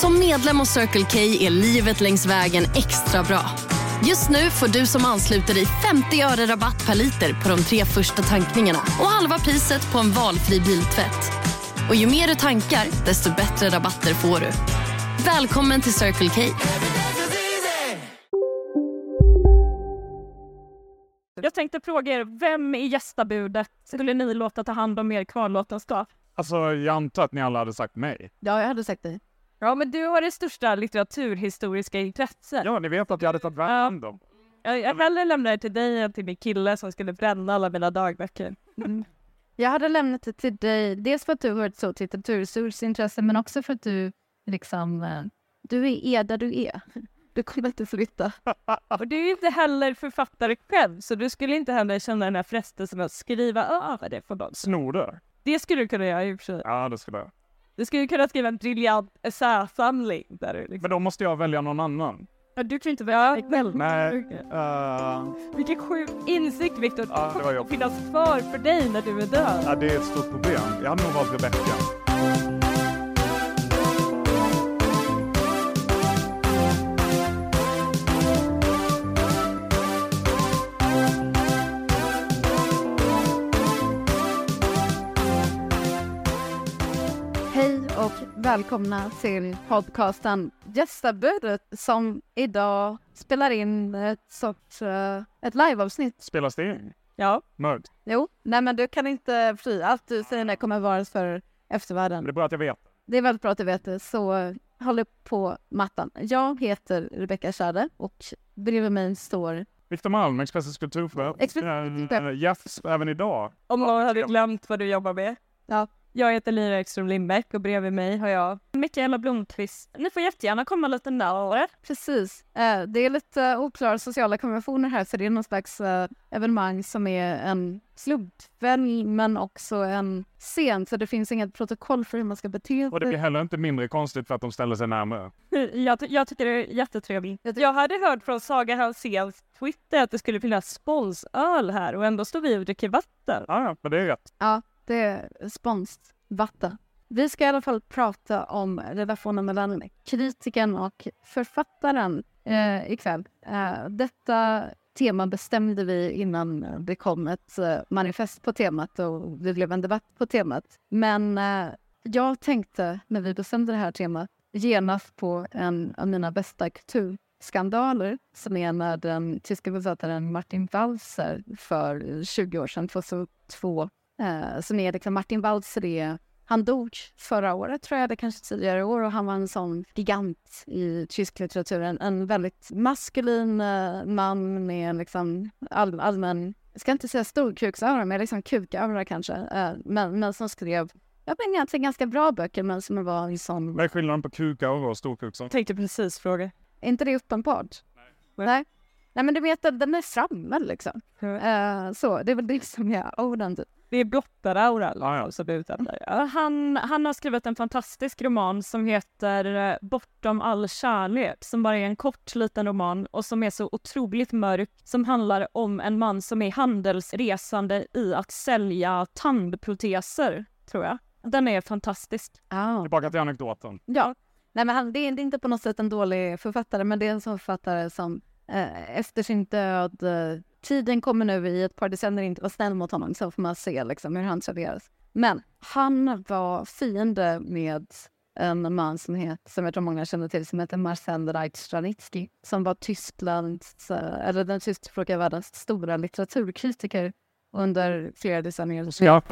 Som medlem hos Circle K är livet längs vägen extra bra. Just nu får du som ansluter dig 50 öre rabatt per liter på de tre första tankningarna och halva priset på en valfri biltvätt. Och ju mer du tankar, desto bättre rabatter får du. Välkommen till Circle K. Jag tänkte fråga er, vem i gästabudet skulle ni låta ta hand om er kvarlåtenskap? Alltså, jag antar att ni alla hade sagt mig. Ja, jag hade sagt dig. Ja, men du har det största litteraturhistoriska intresset. Ja, ni vet att jag hade tagit hand om. Jag, jag hellre lämnar det till dig än till min kille som skulle bränna alla mina dagböcker. Mm. Jag hade lämnat det till dig, dels för att du har ett stort litteraturhistoriskt intresse, men också för att du liksom, eh, du är där du är. Du kommer inte flytta. Och du är inte heller författare själv, så du skulle inte heller känna den här frestelsen att skriva över det för någon. Snor du? Det skulle du kunna göra i och för sig. Ja, det skulle jag. Du skulle kunna skriva en briljant essäsamling där du liksom... Men då måste jag välja någon annan. Ja, du kan inte välja dig själv. Nej. Uh... Vilken sjuk insikt Viktor. Ja, det jobbigt. finnas kvar för dig när du är död. Ja, det är ett stort problem. Jag hade nog valt Rebecka. Välkomna till podcasten Gästabudet som idag spelar in ett sorts uh, ett liveavsnitt. Spelas det in? Ja. Mörd? Jo, nej men du kan inte fly. Allt du säger nu kommer vara för eftervärlden. det är bra att jag vet. Det är väldigt bra att du vet det, så håll på mattan. Jag heter Rebecka Schade och bredvid mig står Viktor Malm, Expressens kulturchef. Express... Äh, Jeff, även idag. Om någon hade glömt vad du jobbar med. Ja, jag heter Lyra Ekström Lindbäck och bredvid mig har jag Mikaela Blomqvist. Ni får jättegärna komma lite närmare. Precis. Eh, det är lite oklara sociala konventioner här så det är någon slags eh, evenemang som är en slumpvälj men också en scen så det finns inget protokoll för hur man ska bete sig. Och det blir heller inte mindre konstigt för att de ställer sig närmare. Jag, jag tycker det är jättetrevligt. Jag hade hört från Saga Hanséns Twitter att det skulle finnas sponsöl här och ändå står vi och dricker vatten. Ja, men det är rätt. Ja, det är sponsvatten. Vi ska i alla fall prata om relationen mellan kritiken och författaren eh, ikväll. Eh, detta tema bestämde vi innan det kom ett eh, manifest på temat och det blev en debatt på temat. Men eh, jag tänkte när vi bestämde det här temat genast på en av mina bästa kulturskandaler som är när den tyska författaren Martin Walser för 20 år sedan, 2002, eh, som är liksom Martin Walser är han dog förra året, tror jag, det kanske tidigare år och han var en sån gigant i tysk litteratur. En, en väldigt maskulin uh, man med liksom all, allmän, jag ska inte säga storkuksaura, men liksom kukaura kanske. Uh, men, men som skrev jag men egentligen ganska bra böcker, men som var en sån... Vad är skillnaden på kukaura och storkuksaura? Tänkte precis fråga. Är inte det uppenbart? Nej. Nej. Nej men du vet att den är framme liksom. Uh, så, det är väl det som är orden typ. Det är blottaraura ah, ja. som är Han, han har skrivit en fantastisk roman som heter eh, Bortom all kärlek som bara är en kort liten roman och som är så otroligt mörk som handlar om en man som är handelsresande i att sälja tandproteser, tror jag. Den är fantastisk. Ah. Tillbaka till anekdoten. Ja. Nej, men han, det, är, det är inte på något sätt en dålig författare, men det är en sån författare som eh, efter sin död eh, tiden kommer nu i ett par decennier inte vara snäll mot honom, så får man se liksom hur han traderas. Men han var fiende med en man som, het, som jag tror många känner till, som heter Marcel Reitz-Stranitzky, som var Tysklands, eh, eller den tyskspråkiga världens stora litteraturkritiker under flera decennier. Ja,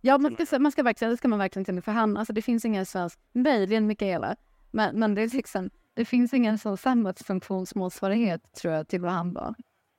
Ja, man ska, man ska verkligen, det ska man verkligen till. För han, alltså det finns ingen svensk, möjligen Mikaela, men, men det, är liksom, det finns ingen sån samhällsfunktionsmotsvarighet tror jag till vad han var.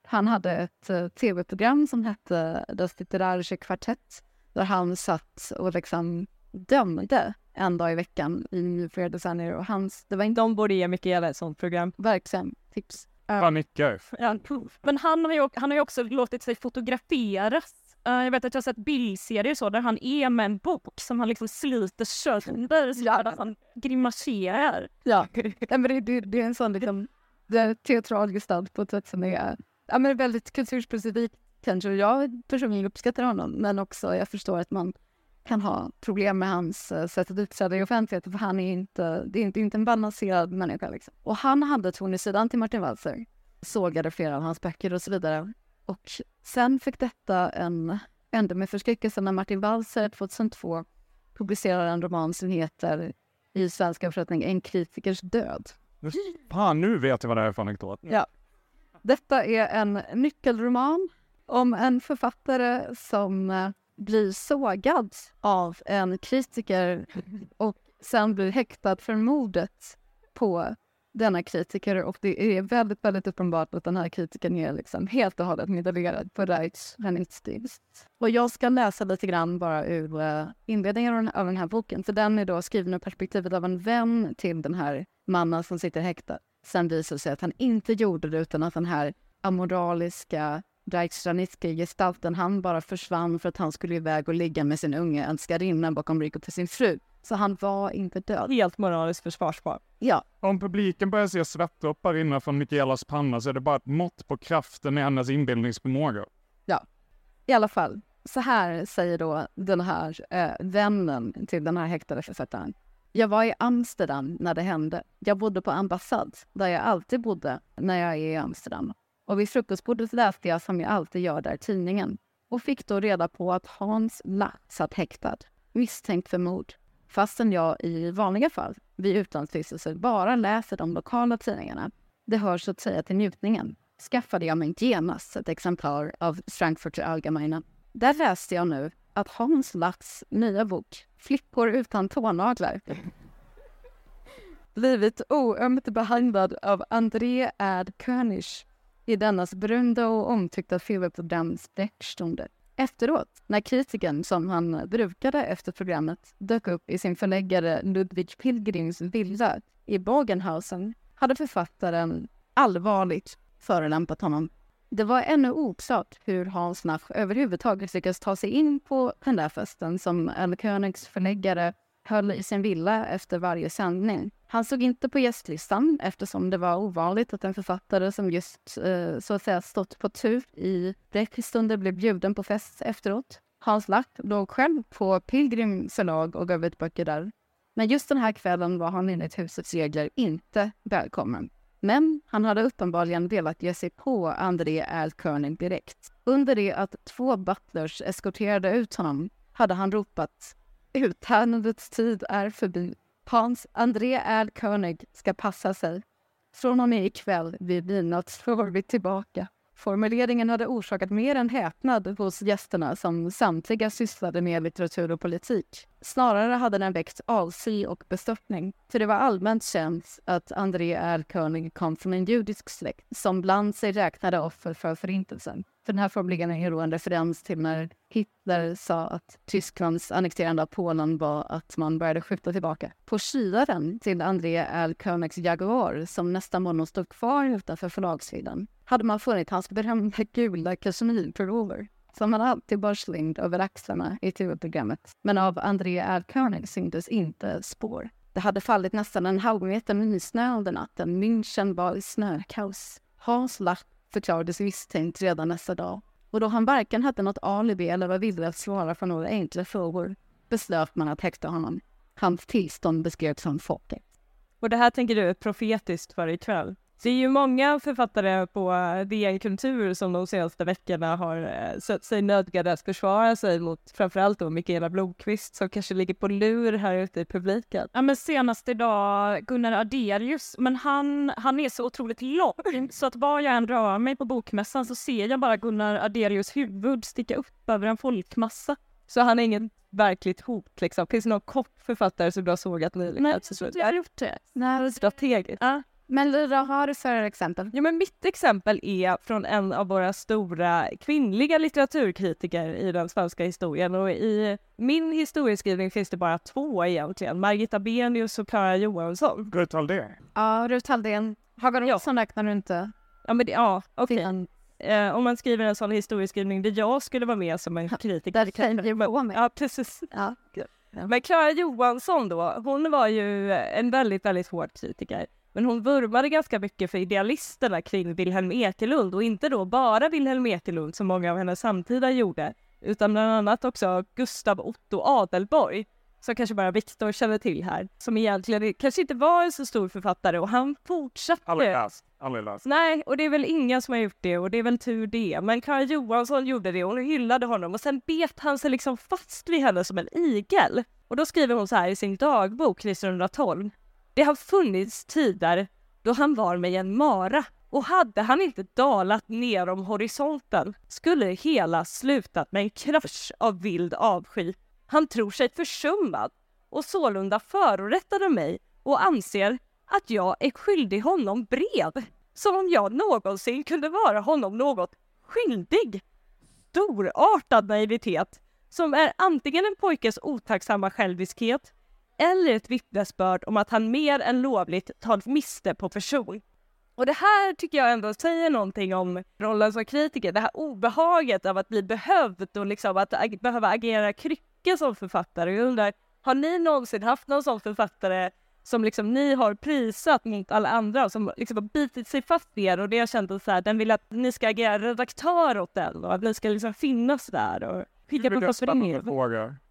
Han hade ett uh, tv-program som hette Das Literarische Kvartett där han satt och liksom dömde en dag i veckan i flera decennier och hans, det var inte De borde ge Mikaela ett sånt program. verksam tips. Nickar. Ja, Men han har, ju, han har ju också låtit sig fotograferas. Eh, jag vet att jag har sett bildserier så där han är med en bok som han liksom sliter sönder så att han grimaserar. Ja, men det, det, det är en sån liksom, det är teatral gestalt på ett sätt som är ja, men väldigt kulturspecifikt kanske. Jag personligen uppskattar honom, men också jag förstår att man kan ha problem med hans uh, sätt att uppträda i offentligheten, för han är inte, det är inte, inte en balanserad människa. Liksom. Och han hade tonsidan till Martin Walser, sågade flera av hans böcker och så vidare. Och sen fick detta en ände med förskräckelse när Martin Walser 2002 publicerade en roman som heter i svenska översättning En kritikers död. Fan, nu vet jag vad det är för anekdot. Ja. Detta är en nyckelroman om en författare som eh, blir sågad av en kritiker och sen blir häktad för mordet på denna kritiker och det är väldigt, väldigt uppenbart att den här kritikern är liksom helt och hållet medalerad på Reichs Renitstil. Och jag ska läsa lite grann bara ur eh, inledningen av den här boken, för den är då skriven ur perspektivet av en vän till den här mannen som sitter häktad. Sen visar det sig att han inte gjorde det utan att den här amoraliska Reichsranitsky-gestalten, han bara försvann för att han skulle iväg och ligga med sin unge älskarinna bakom ryggen till sin fru. Så han var inte död. Helt moraliskt försvarsbar. Ja, Om publiken börjar se svettdroppar rinna från Mikaelas panna så är det bara ett mått på kraften i hennes inbildningsförmåga. i alla fall. Så här säger då den här eh, vännen till den här häktade författaren. Jag var i Amsterdam när det hände. Jag bodde på ambassad, där jag alltid bodde när jag är i Amsterdam. Och vid frukostbordet läste jag, som jag alltid gör där, tidningen och fick då reda på att Hans Latt satt häktad, misstänkt för mord. Fastän jag i vanliga fall, vid utlandsvistelser, bara läser de lokala tidningarna. Det hör så att säga till njutningen. Skaffade jag mig genast ett exemplar av Frankfurter Allgemeine. Där läste jag nu att Hans Latts nya bok, Flickor utan tånaglar, blivit oömt behandlad av André Ad König i dennas berömda och omtyckta tv-program Efteråt, när kritiken som han brukade efter programmet dök upp i sin förläggare Ludwig Pilgrims villa i Bogenhausen hade författaren allvarligt förolämpat honom. Det var ännu oklart hur Hans Nach överhuvudtaget lyckades ta sig in på den där festen som El Königs förläggare höll i sin villa efter varje sändning. Han såg inte på gästlistan eftersom det var ovanligt att en författare som just eh, så att säga stått på tur i räckstunder blev bjuden på fest efteråt. Hans Lack låg själv på Pilgrim förlag och gav ut böcker där. Men just den här kvällen var han enligt husets regler inte välkommen. Men han hade uppenbarligen velat ge sig på André Alkönig direkt. Under det att två butlers eskorterade ut honom hade han ropat Uthärdandets tid är förbi. Hans André Alkönig ska passa sig. Från och med ikväll vid midnatt får vi tillbaka. Formuleringen hade orsakat mer än häpnad hos gästerna som samtliga sysslade med litteratur och politik. Snarare hade den väckt avsky och bestörtning. För det var allmänt känt att André Erkönig kom från en judisk släkt som bland sig räknade offer för Förintelsen. För den här formuleringen är då en referens till när Hitler sa att Tysklands annekterande av Polen var att man började skjuta tillbaka. På kylaren till André Erkönigs Jaguar som nästan morgon stod kvar utanför förlagshyllan hade man funnit hans berömda gula kashmirpullover som han alltid bar slängd över axlarna i tv-programmet. Men av André Erkönig syntes inte spår. Det hade fallit nästan en halv meter nysnö under natten. München var i snökaos. Hans Lapp förklarades misstänkt redan nästa dag. Och då han varken hade något alibi eller var villig att svara på några enkla frågor beslöt man att häkta honom. Hans tillstånd beskrevs som folket. Och det här tänker du är profetiskt för ikväll? Det är ju många författare på DN Kultur som de senaste veckorna har eh, sett sig nödgade att försvara sig mot framförallt då Mikaela Blomqvist som kanske ligger på lur här ute i publiken. Ja men senast idag Gunnar Aderius, men han, han är så otroligt lång så att var jag än rör mig på bokmässan så ser jag bara Gunnar Aderius huvud sticka upp över en folkmassa. Så han är inget verkligt hot liksom. Finns det någon kort författare som du har sågat nyligen? Nej, jag har gjort det. Nej, Strategiskt. Ja. Men Lyra, vad har du för exempel? Ja, men mitt exempel är från en av våra stora kvinnliga litteraturkritiker i den svenska historien och i min historieskrivning finns det bara två egentligen, Margit Abenius och Klara Johansson. Ruth Halldén. Ja, Ruth Halldén. Hagar Olsson räknar du inte Ja, men det, ja, okej. till Eh, om man skriver en sån historieskrivning där jag skulle vara med som en kritiker. där kan ju vara med. Ja, precis. Ja. Men Klara Johansson då, hon var ju en väldigt, väldigt hård kritiker. Men hon vurmade ganska mycket för idealisterna kring Wilhelm Ekelund och inte då bara Wilhelm Ekelund som många av hennes samtida gjorde, utan bland annat också Gustav Otto Adelborg, som kanske bara Viktor känner till här, som egentligen kanske inte var en så stor författare och han fortsatte. Aldrig läst. Aldrig läst. Nej, och det är väl ingen som har gjort det och det är väl tur det. Men Klara Johansson gjorde det och hon hyllade honom och sen bet han sig liksom fast vid henne som en igel. Och då skriver hon så här i sin dagbok 1912. Det har funnits tider då han var mig en mara och hade han inte dalat ner om horisonten skulle det hela slutat med en krasch av vild avsky. Han tror sig försummad och sålunda förorättade mig och anser att jag är skyldig honom brev. Som om jag någonsin kunde vara honom något skyldig. Storartad naivitet som är antingen en pojkes otacksamma själviskhet eller ett vittnesbörd om att han mer än lovligt tar miste på person. Och det här tycker jag ändå säger någonting om rollen som kritiker, det här obehaget av att bli behövd och liksom att ag- behöva agera krycke som författare. Jag undrar, har ni någonsin haft någon sån författare som liksom ni har prisat mot alla andra och som liksom har bitit sig fast i er och det har känt att så här, den vill att ni ska agera redaktör åt den och att ni ska liksom finnas där och skicka på brev.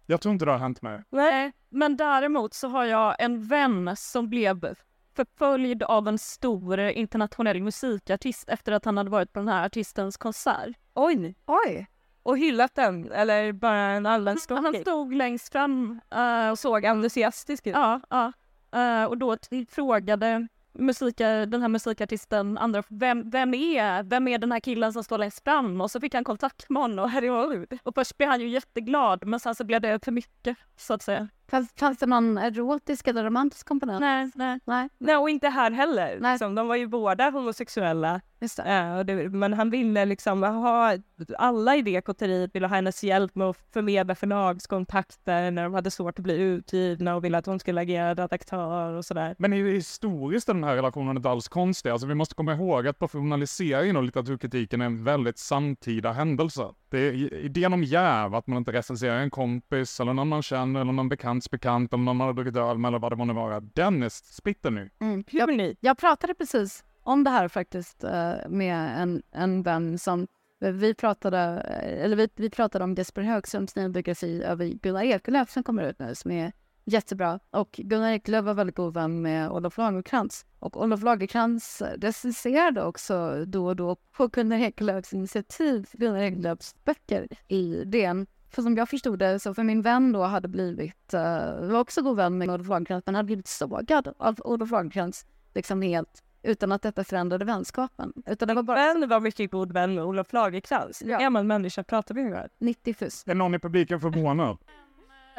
Jag tror inte det har hänt mig. Nej. Men däremot så har jag en vän som blev förföljd av en stor internationell musikartist efter att han hade varit på den här artistens konsert. Oj! Oj! Och hyllat den, eller bara en allmän Han stalker? stod längst fram eh, och såg entusiastisk ut. Ja, ja. Eh, och då frågade musika, den här musikartisten andra, vem, vem, är, vem är den här killen som står längst fram? Och så fick han kontakt med honom, herregud. Och först blev han ju jätteglad, men sen så blev det för mycket, så att säga. Fanns, fanns det någon erotisk eller romantisk komponent? Nej, nej. Nej, Nej, och inte här heller. Nej. Liksom, de var ju båda homosexuella. just det. Eh, och det, men han ville liksom ha, alla i det kotteriet ville ha hennes hjälp med att förmedla förlagskontakter när de hade svårt att bli utgivna och ville att hon skulle agera redaktör och sådär. Men i- historiskt är den här relationen inte alls konstig. Alltså, vi måste komma ihåg att professionaliseringen och litteraturkritiken är en väldigt samtida händelse. Det är idén om jäv, att man inte recenserar en kompis eller någon man känner eller någon bekants bekant eller någon man har druckit öl med eller vad det månde vara. Den är splitterny. Mm. Jag, jag pratade precis om det här faktiskt eh, med en, en vän som vi pratade, eh, eller vi, vi pratade om Jesper Högströms nya biografi över Gunnar Ekelöf som kommer ut nu som är jättebra. Och Gunnar Ekelöf var väldigt god vän med Olof Lagercrantz. Och Olof Lagercrantz recenserade också då och då på Gunnar Ekelöfs initiativ Gunnar Ekelöfs böcker i DN. För som jag förstod det, så för min vän då hade blivit, uh, var också god vän med Olof Lagercrantz, men hade blivit sågad av Olof Lagercrantz liksom helt utan att detta förändrade vänskapen. Utan det var bara Ben var mycket god vän med Olof Lagercrantz. Hur Ja. gammal människa pratar vi om här? 90 fus. Är någon i publiken förvånad?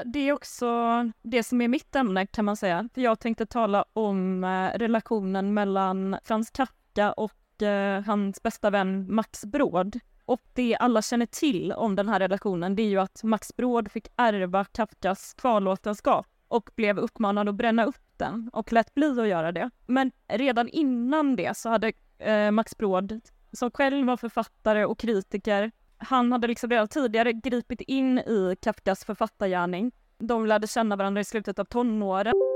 Det är också det som är mitt ämne kan man säga. För jag tänkte tala om eh, relationen mellan Frans Kafka och eh, hans bästa vän Max Brod. Och det alla känner till om den här relationen det är ju att Max Brod fick ärva Kafkas kvarlåtenskap och blev uppmanad att bränna upp den och lät bli att göra det. Men redan innan det så hade eh, Max Brod, som själv var författare och kritiker, han hade liksom redan tidigare gripit in i Kafkas författargärning. De lärde känna varandra i slutet av tonåren.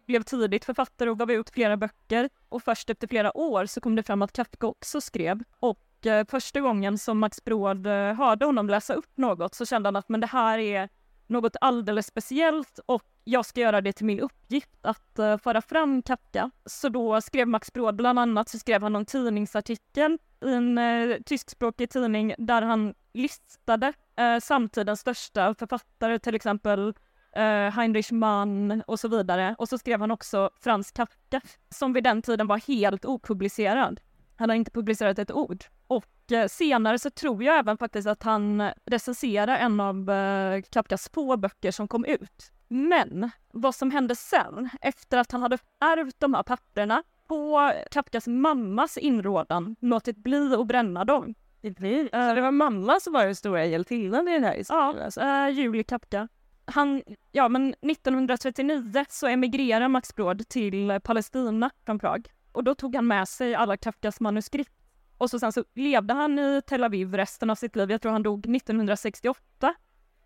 blev tidigt författare och gav ut flera böcker och först efter flera år så kom det fram att Kafka också skrev. Och eh, första gången som Max Brod eh, hörde honom läsa upp något så kände han att men det här är något alldeles speciellt och jag ska göra det till min uppgift att uh, föra fram Kafka. Så då skrev Max Brod bland annat så skrev han en tidningsartikel i en uh, tyskspråkig tidning där han listade uh, samtidens största författare, till exempel uh, Heinrich Mann och så vidare. Och så skrev han också Frans Kafka, som vid den tiden var helt opublicerad. Han har inte publicerat ett ord. Och uh, senare så tror jag även faktiskt att han recenserar en av uh, Kafkas få böcker som kom ut. Men vad som hände sen, efter att han hade ärvt de här papperna på Kafkas mammas inrådan, låtit bli att bränna dem. Det, blir, det var mamma som var den stora hjältinnan i den här historien? Ja, alltså. uh, Julie Kafka han, ja men 1939 så emigrerar Max Brod till Palestina från Prag. Och då tog han med sig alla Kafkas manuskript. Och så sen så levde han i Tel Aviv resten av sitt liv. Jag tror han dog 1968.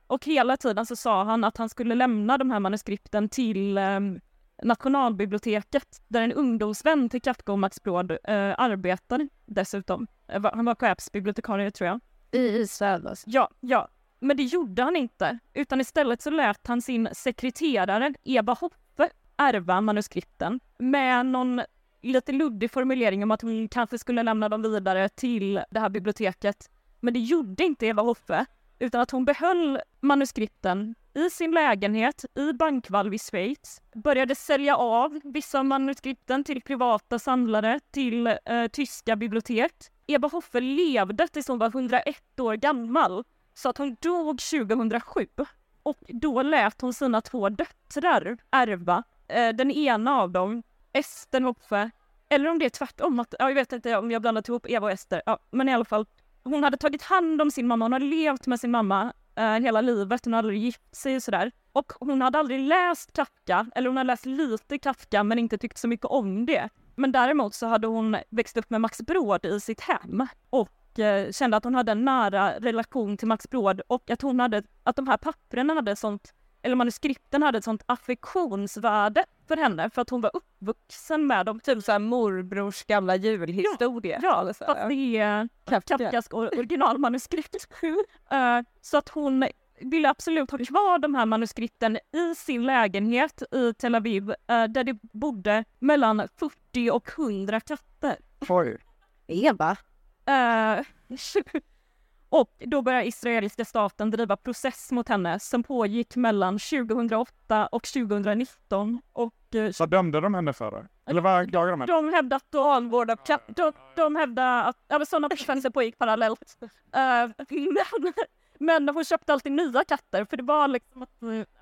Och hela tiden så sa han att han skulle lämna de här manuskripten till eh, Nationalbiblioteket där en ungdomsvän till Kafka och Max Brod eh, arbetade dessutom. Han var chefsbibliotekarie tror jag. I Israel. Ja, ja. Men det gjorde han inte, utan istället så lät han sin sekreterare Eva Hoppe ärva manuskripten med någon lite luddig formulering om att hon kanske skulle lämna dem vidare till det här biblioteket. Men det gjorde inte Eva Hoppe, utan att hon behöll manuskripten i sin lägenhet i bankvalv i Schweiz, började sälja av vissa av manuskripten till privata samlare, till eh, tyska bibliotek. Eva Hoffe levde tills hon var 101 år gammal så att hon dog 2007 och då lät hon sina två döttrar ärva eh, den ena av dem, Ester Hopfe, eller om det är tvärtom, att, ja, jag vet inte om jag blandat ihop Eva och Ester, ja, men i alla fall, hon hade tagit hand om sin mamma, hon hade levt med sin mamma eh, hela livet, hon hade aldrig gift sig och sådär. Och hon hade aldrig läst Kafka, eller hon hade läst lite Kafka men inte tyckt så mycket om det. Men däremot så hade hon växt upp med Max Brod i sitt hem. Och Eh, kände att hon hade en nära relation till Max Brod och att hon hade, att de här papperna hade sånt, eller manuskripten hade ett sånt affektionsvärde för henne för att hon var uppvuxen med dem. Typ såhär morbrors gamla julhistoria. Ja, ja fast det är Kafkas originalmanuskript. uh, så att hon ville absolut ha kvar de här manuskripten i sin lägenhet i Tel Aviv uh, där det bodde mellan 40 och 100 katter. Oj. Eva? Uh, och då började israeliska staten driva process mot henne som pågick mellan 2008 och 2019. Och, uh, så dömde de henne för? Eller vad anklagade de henne? De hävdade att vanvård av katt. De, de hävdade att ja, sådana processer pågick parallellt. Uh, men, men hon köpte alltid nya katter för det var liksom att...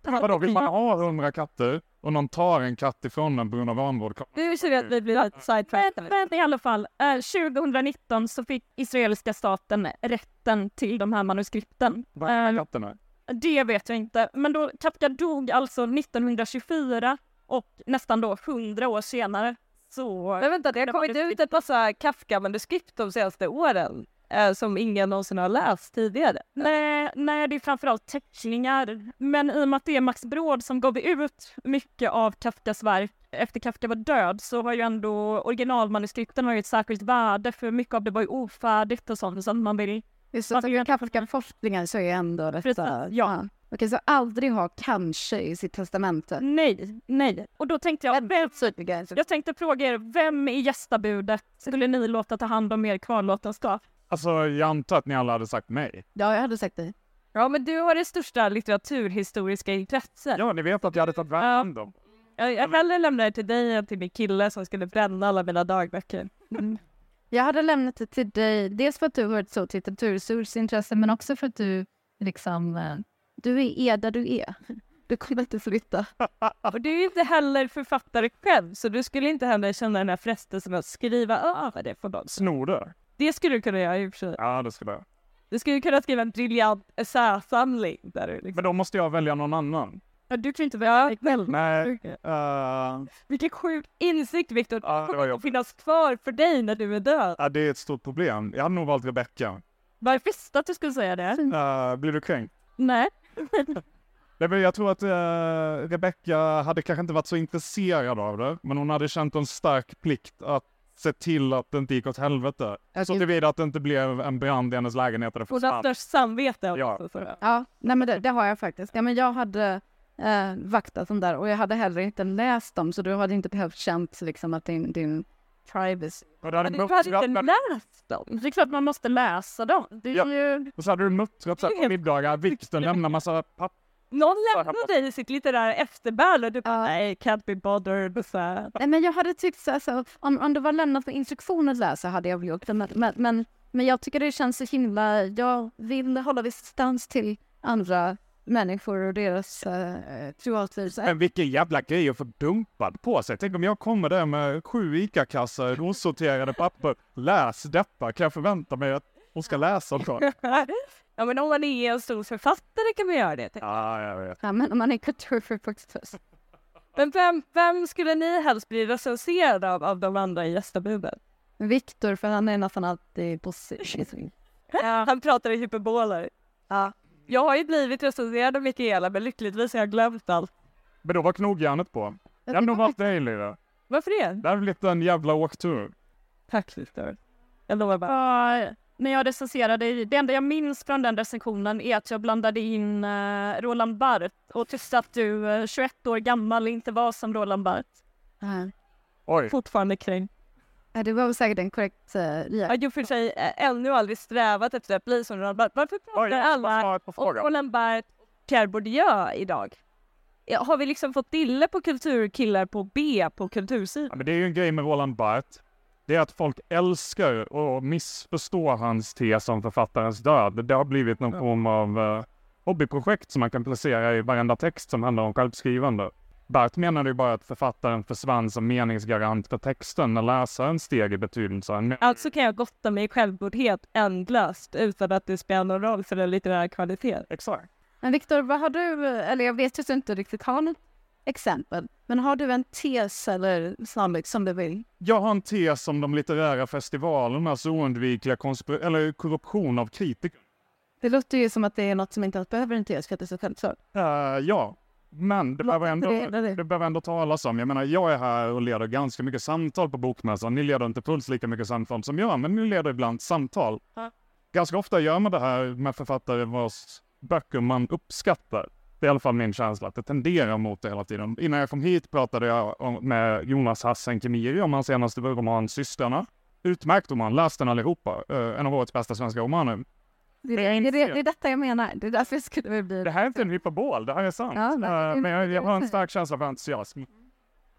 Vadå, vill man ha hundra katter och någon tar en katt ifrån den på grund av vanvård? Nu ser vi att vi blir sidetrackade. Men, men i alla fall, eh, 2019 så fick israeliska staten rätten till de här manuskripten. Vad är eh, katterna? Det vet jag inte, men då Kafka dog alltså 1924 och nästan då 100 år senare så... Men vänta, det har kommit ut ett massa Kafka-manuskript de senaste åren eh, som ingen någonsin har läst tidigare. Nej, nej, det är framförallt teckningar. Men i och med att det är Max Brod som gav ut mycket av Kafkas verk efter Kafka var död så har ju ändå originalmanuskripten har ju ett särskilt värde för mycket av det var ju ofärdigt och sånt så man vill... Just det, i Kafka-forskningen så är ändå detta... Precis, ja. ja. Okej, så aldrig ha kanske i sitt testamente? Nej, nej. Och då tänkte jag, vem, jag tänkte fråga er, vem i gästabudet skulle ni låta ta hand om er kvarlåtenskap? Alltså, jag antar att ni alla hade sagt mig. Ja, jag hade sagt dig. Ja, men du har det största litteraturhistoriska intresset. Ja, ni vet att jag hade tagit hand om. Jag, jag hellre lämnar det till dig än till min kille som skulle bränna alla mina dagböcker. Mm. Jag hade lämnat det till dig, dels för att du har ett stort litteraturhistoriskt intresse, men också för att du liksom, eh, du är där du är. Du kommer inte flytta. Och du är inte heller författare själv, så du skulle inte heller känna den här frestelsen att skriva över det på någon. Snor? Det skulle du kunna göra i och för sig. Ja, det skulle jag. Du skulle kunna skriva en briljant essäsamling där du liksom... Men då måste jag välja någon annan. Ja, du kan inte välja dig själv. Nej. Uh... Vilken sjuk insikt Viktor! Ja, det kommer att finnas kvar för dig när du är död. Ja, det är ett stort problem. Jag hade nog valt Rebecca. Vad visste att du skulle säga det. Uh, blir du kränkt? Nej. Nej, men jag tror att uh, Rebecca hade kanske inte varit så intresserad av det, men hon hade känt en stark plikt att se till att det inte gick åt helvete. Okay. Så tillvida att det inte blev en brand i hennes lägenhet. Hon har störst samvete ja. också. Ja, nej men det, det, har jag faktiskt. Ja, men jag hade eh, vaktat dem där och jag hade heller inte läst dem så du hade inte behövt känt liksom att din, din privacy... du hade, du hade inte läst dem? Det är klart man måste läsa dem. Det är ja. ju... Och så hade du muttrat på middagar, Viktor lämnar massa papper någon lämnade dig sitt litterära efterbärl och du bara, nej, can't be bothered. Så. Nej, men jag hade tyckt så alltså, om, om det var lämnat för instruktion att läsa hade jag gjort det. Men, men, men jag tycker det känns så himla, jag vill hålla distans till andra människor och deras uh, privatliv. Men vilken jävla grej att få dumpad på sig. Tänk om jag kommer där med sju ICA-kassar, osorterade papper. Läs detta. Kan jag förvänta mig att hon ska läsa också? Ja men om man är en stor författare kan man göra det. Ja, jag vet. Ja, men om man är kulturförfattare. Men vem, vem skulle ni helst bli recenserad av, av de andra i gästabuden? Viktor, för han är nästan alltid positiv. Ja. Han pratar i hyperboler. Ja. Jag har ju blivit recenserad av Mikaela, men lyckligtvis har jag glömt allt. Men då var knogjärnet på. Jag hade nog valt dig Lyra. Varför det? Det hade blivit en jävla åktur. Tack Viktor. Jag lovar bara. Uh, när jag recenserade, det enda jag minns från den recensionen är att jag blandade in uh, Roland Barth och tyckte att du, uh, 21 år gammal, inte var som Roland Barth. Uh. Oj. Fortfarande kränkt. Ja, det var väl säkert en korrekt uh, reaktion. Jag har för sig ännu aldrig strävat efter att bli som Roland Barth. Varför pratar Oj, alla om Roland Barth och Pierre Bourdieu idag? Har vi liksom fått dille på kulturkillar på B på kultursidan? Ja, men det är ju en grej med Roland Barth det är att folk älskar och missförstår hans tes om författarens död. Det har blivit någon form av uh, hobbyprojekt som man kan placera i varenda text som handlar om självskrivande. Bert menade ju bara att författaren försvann som meningsgarant för texten när läsaren steg i betydelse. Alltså kan jag gotta mig i självgodhet ändlöst utan att det spelar någon roll för den litterära kvaliteten. Exakt. Men Viktor, vad har du, eller jag vet ju att du inte riktigt har något exempel. Men har du en tes eller sannolikt som du vill? Jag har en tes om de litterära festivalernas oundvikliga eller korruption av kritiker. Det låter ju som att det är något som inte behöver en tes för att det är så självklart. Uh, ja, men det behöver, ändå, det, det. det behöver ändå talas om. Jag menar, jag är här och leder ganska mycket samtal på Bokmässan. Ni leder inte fullt lika mycket samtal som jag, men ni leder ibland samtal. Uh. Ganska ofta gör man det här med författare vars böcker man uppskattar. Det är i alla fall min känsla, att det tenderar mot det hela tiden. Innan jag kom hit pratade jag med Jonas Hassen Kemiri om hans senaste roman Systrarna. Utmärkt roman, läs den allihopa. Uh, en av årets bästa svenska romaner. Det är, det, det, det är detta jag menar. Det är därför jag skulle bli... Det här är inte en hyperbol, det här är sant. Ja, uh, men jag, jag, har en stark känsla för entusiasm.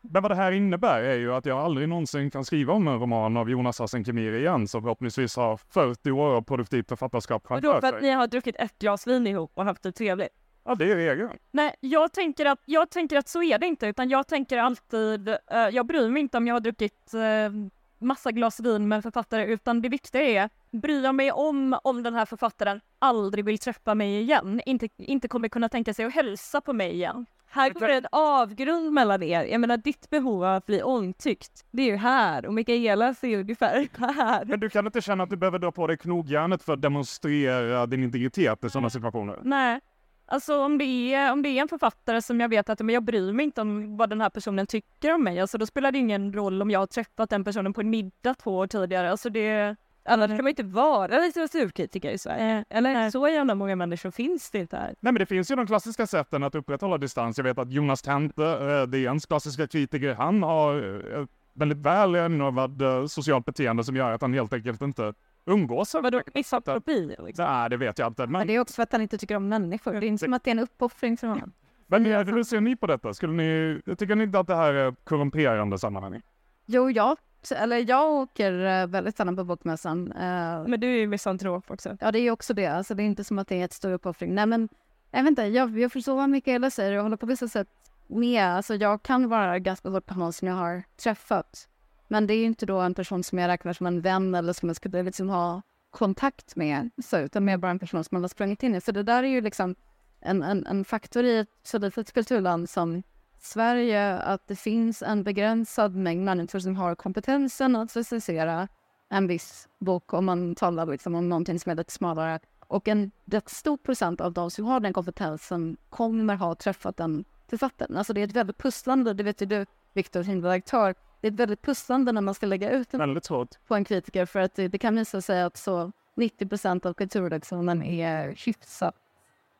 Men vad det här innebär är ju att jag aldrig någonsin kan skriva om en roman av Jonas Hassen Kemiri igen, som förhoppningsvis har 40 år av produktivt författarskap framför sig. Och då för att ni har druckit ett glas vin ihop och haft det trevligt? Ja, det är regeln. Nej, jag tänker, att, jag tänker att så är det inte, utan jag tänker alltid, uh, jag bryr mig inte om jag har druckit uh, massa glas vin med författare, utan det viktiga är, bryr jag mig om om den här författaren aldrig vill träffa mig igen, inte, inte kommer kunna tänka sig att hälsa på mig igen. Här går det en avgrund mellan er. Jag menar ditt behov av att bli omtyckt, det är ju här och Mikaelas är ungefär här. Men du kan inte känna att du behöver dra på dig knogjärnet för att demonstrera din integritet i sådana situationer? Nej, Alltså om det, är, om det är en författare som jag vet att men jag bryr mig inte om vad den här personen tycker om mig, alltså då spelar det ingen roll om jag har träffat den personen på en middag två år tidigare. Alltså det, annars kan man inte vara litteraturkritiker i Sverige. Eller Nej. så jävla många människor finns det inte här. Nej men det finns ju de klassiska sätten att upprätthålla distans. Jag vet att Jonas Tente, äh, DNs klassiska kritiker, han har äh, väldigt väl inövad äh, socialt beteende som gör att han helt enkelt inte umgås. Vadå misantropi? Liksom? Nej, det vet jag inte. Men... men... det är också för att han inte tycker om människor. Det är inte som att det är en uppoffring för honom. Men hur ser ni på detta? Skulle ni, tycker ni inte att det här är korrumperande sammanhang? Jo, ja. Eller jag åker eh, väldigt sällan på bokmässan. Eh, men du är ju misantrop också. Ja, det är också det. Alltså, det är inte som att det är ett stor uppoffring. Nej, men jag vet inte. Jag, jag förstår vad Mikaela säger. Jag håller på vissa sätt med. Alltså, jag kan vara ganska hård på någon som jag har träffat. Men det är ju inte då en person som jag räknar som en vän eller som jag skulle liksom ha kontakt med, så, utan mer bara en person som man har sprungit in i. Så det där är ju liksom en, en, en faktor i ett så litet kulturland som Sverige, att det finns en begränsad mängd människor som har kompetensen att recensera en viss bok om man talar liksom om någonting som är lite smalare. Och en rätt stor procent av de som har den kompetensen kommer ha träffat den författaren. Alltså det är ett väldigt pusslande, det vet ju du Viktor, som redaktör, det är väldigt pusslande när man ska lägga ut en på en kritiker för att det, det kan visa sig att så 90 procent av kulturredaktionen är hyfsat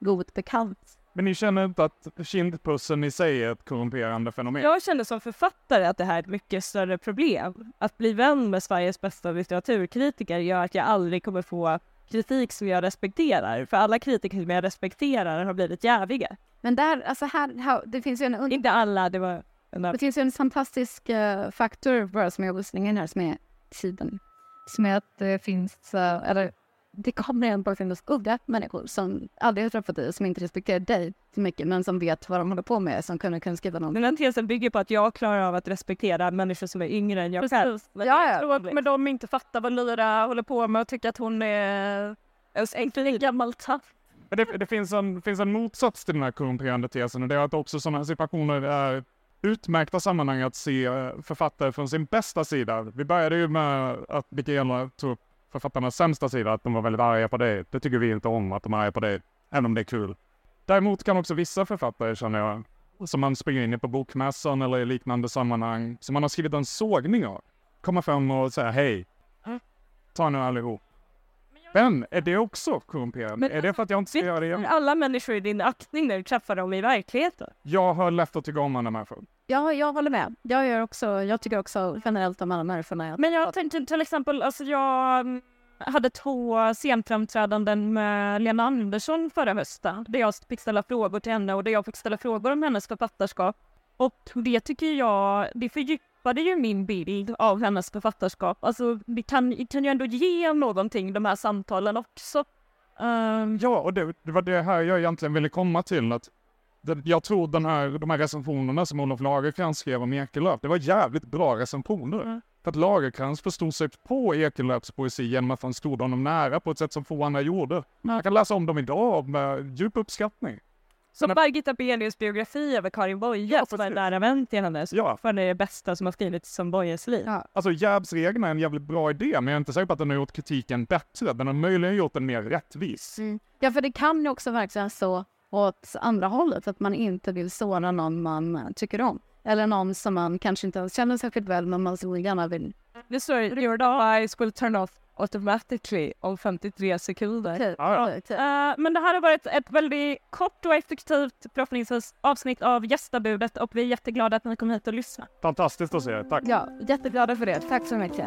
god bekant. Men ni känner inte att kindpussen i sig är ett korrumperande fenomen? Jag känner som författare att det här är ett mycket större problem. Att bli vän med Sveriges bästa litteraturkritiker gör att jag aldrig kommer få kritik som jag respekterar. För alla kritiker som jag respekterar har blivit jäviga. Men där, alltså här, här det finns ju en... Inte alla, det var... Det finns en fantastisk uh, faktor bara som jag in här som är tiden. Som är att det finns, uh, eller det kommer ändå bara finnas goda människor som aldrig har träffat dig, som inte respekterar dig så mycket, men som vet vad de håller på med, som kunde kunna skriva något. Den tesen bygger på att jag klarar av att respektera människor som är yngre än jag själv. Ja, ja. Jag tror att de inte fattar vad Lyra håller på med och tycker att hon är en gammal taff. Men det, det, finns, en, finns en motsats till den här korrumperande tesen och det är att också sådana situationer är utmärkta sammanhang att se författare från sin bästa sida. Vi började ju med att Mikaela tog upp författarnas sämsta sida, att de var väldigt arga på det. Det tycker vi inte om, att de är arga på det, även om det är kul. Däremot kan också vissa författare, känner jag, som man springer in i på bokmässan eller i liknande sammanhang, som man har skrivit en sågning av, komma fram och säga hej, ta nu allihop. Men är det också korrumperande? Men, är det för att jag inte ska göra det igen? alla människor i din aktning när du träffar dem i verkligheten? Jag har lätt att tycka om alla människor. Ja, jag håller med. Jag, gör också, jag tycker också generellt om alla människorna. Men jag tänkte till exempel, alltså jag mm, hade två scenframträdanden med Lena Andersson förra hösten, där jag fick ställa frågor till henne och där jag fick ställa frågor om hennes författarskap. Och det tycker jag, det fördjupade ju min bild av hennes författarskap. Alltså det kan, det kan ju ändå ge någonting, de här samtalen också. Um... Ja, och det, det var det här jag egentligen ville komma till, att jag tror den här, de här recensionerna som Olof Lagercrantz skrev om Ekelöf, det var jävligt bra recensioner. Mm. För att Lagercrantz förstod sig på Ekelöfs poesi genom att han stod honom nära på ett sätt som få andra gjorde. Man kan läsa om dem idag med djup uppskattning. Som Men, Margita Benius biografi över Karin Boye, ja, som var en nära vän till hennes, ja. för det är det bästa som har skrivits som Boyes liv. Ja. Alltså Jäbsregeln är en jävligt bra idé, men jag är inte säker på att den har gjort kritiken bättre. Den har möjligen gjort den mer rättvis. Mm. Ja, för det kan ju också verkligen så åt andra hållet, att man inte vill såra någon man tycker om. Eller någon som man kanske inte känner särskilt väl, men man så gärna vill. Det står your eyes will turn off automatically om 53 sekunder. Typ, ja, ja. Typ. Uh, men det här har varit ett väldigt kort och effektivt förhoppningsvis avsnitt av gästabudet och vi är jätteglada att ni kom hit och lyssnade. Fantastiskt att se er, tack. Ja, jätteglada för det. Tack så mycket.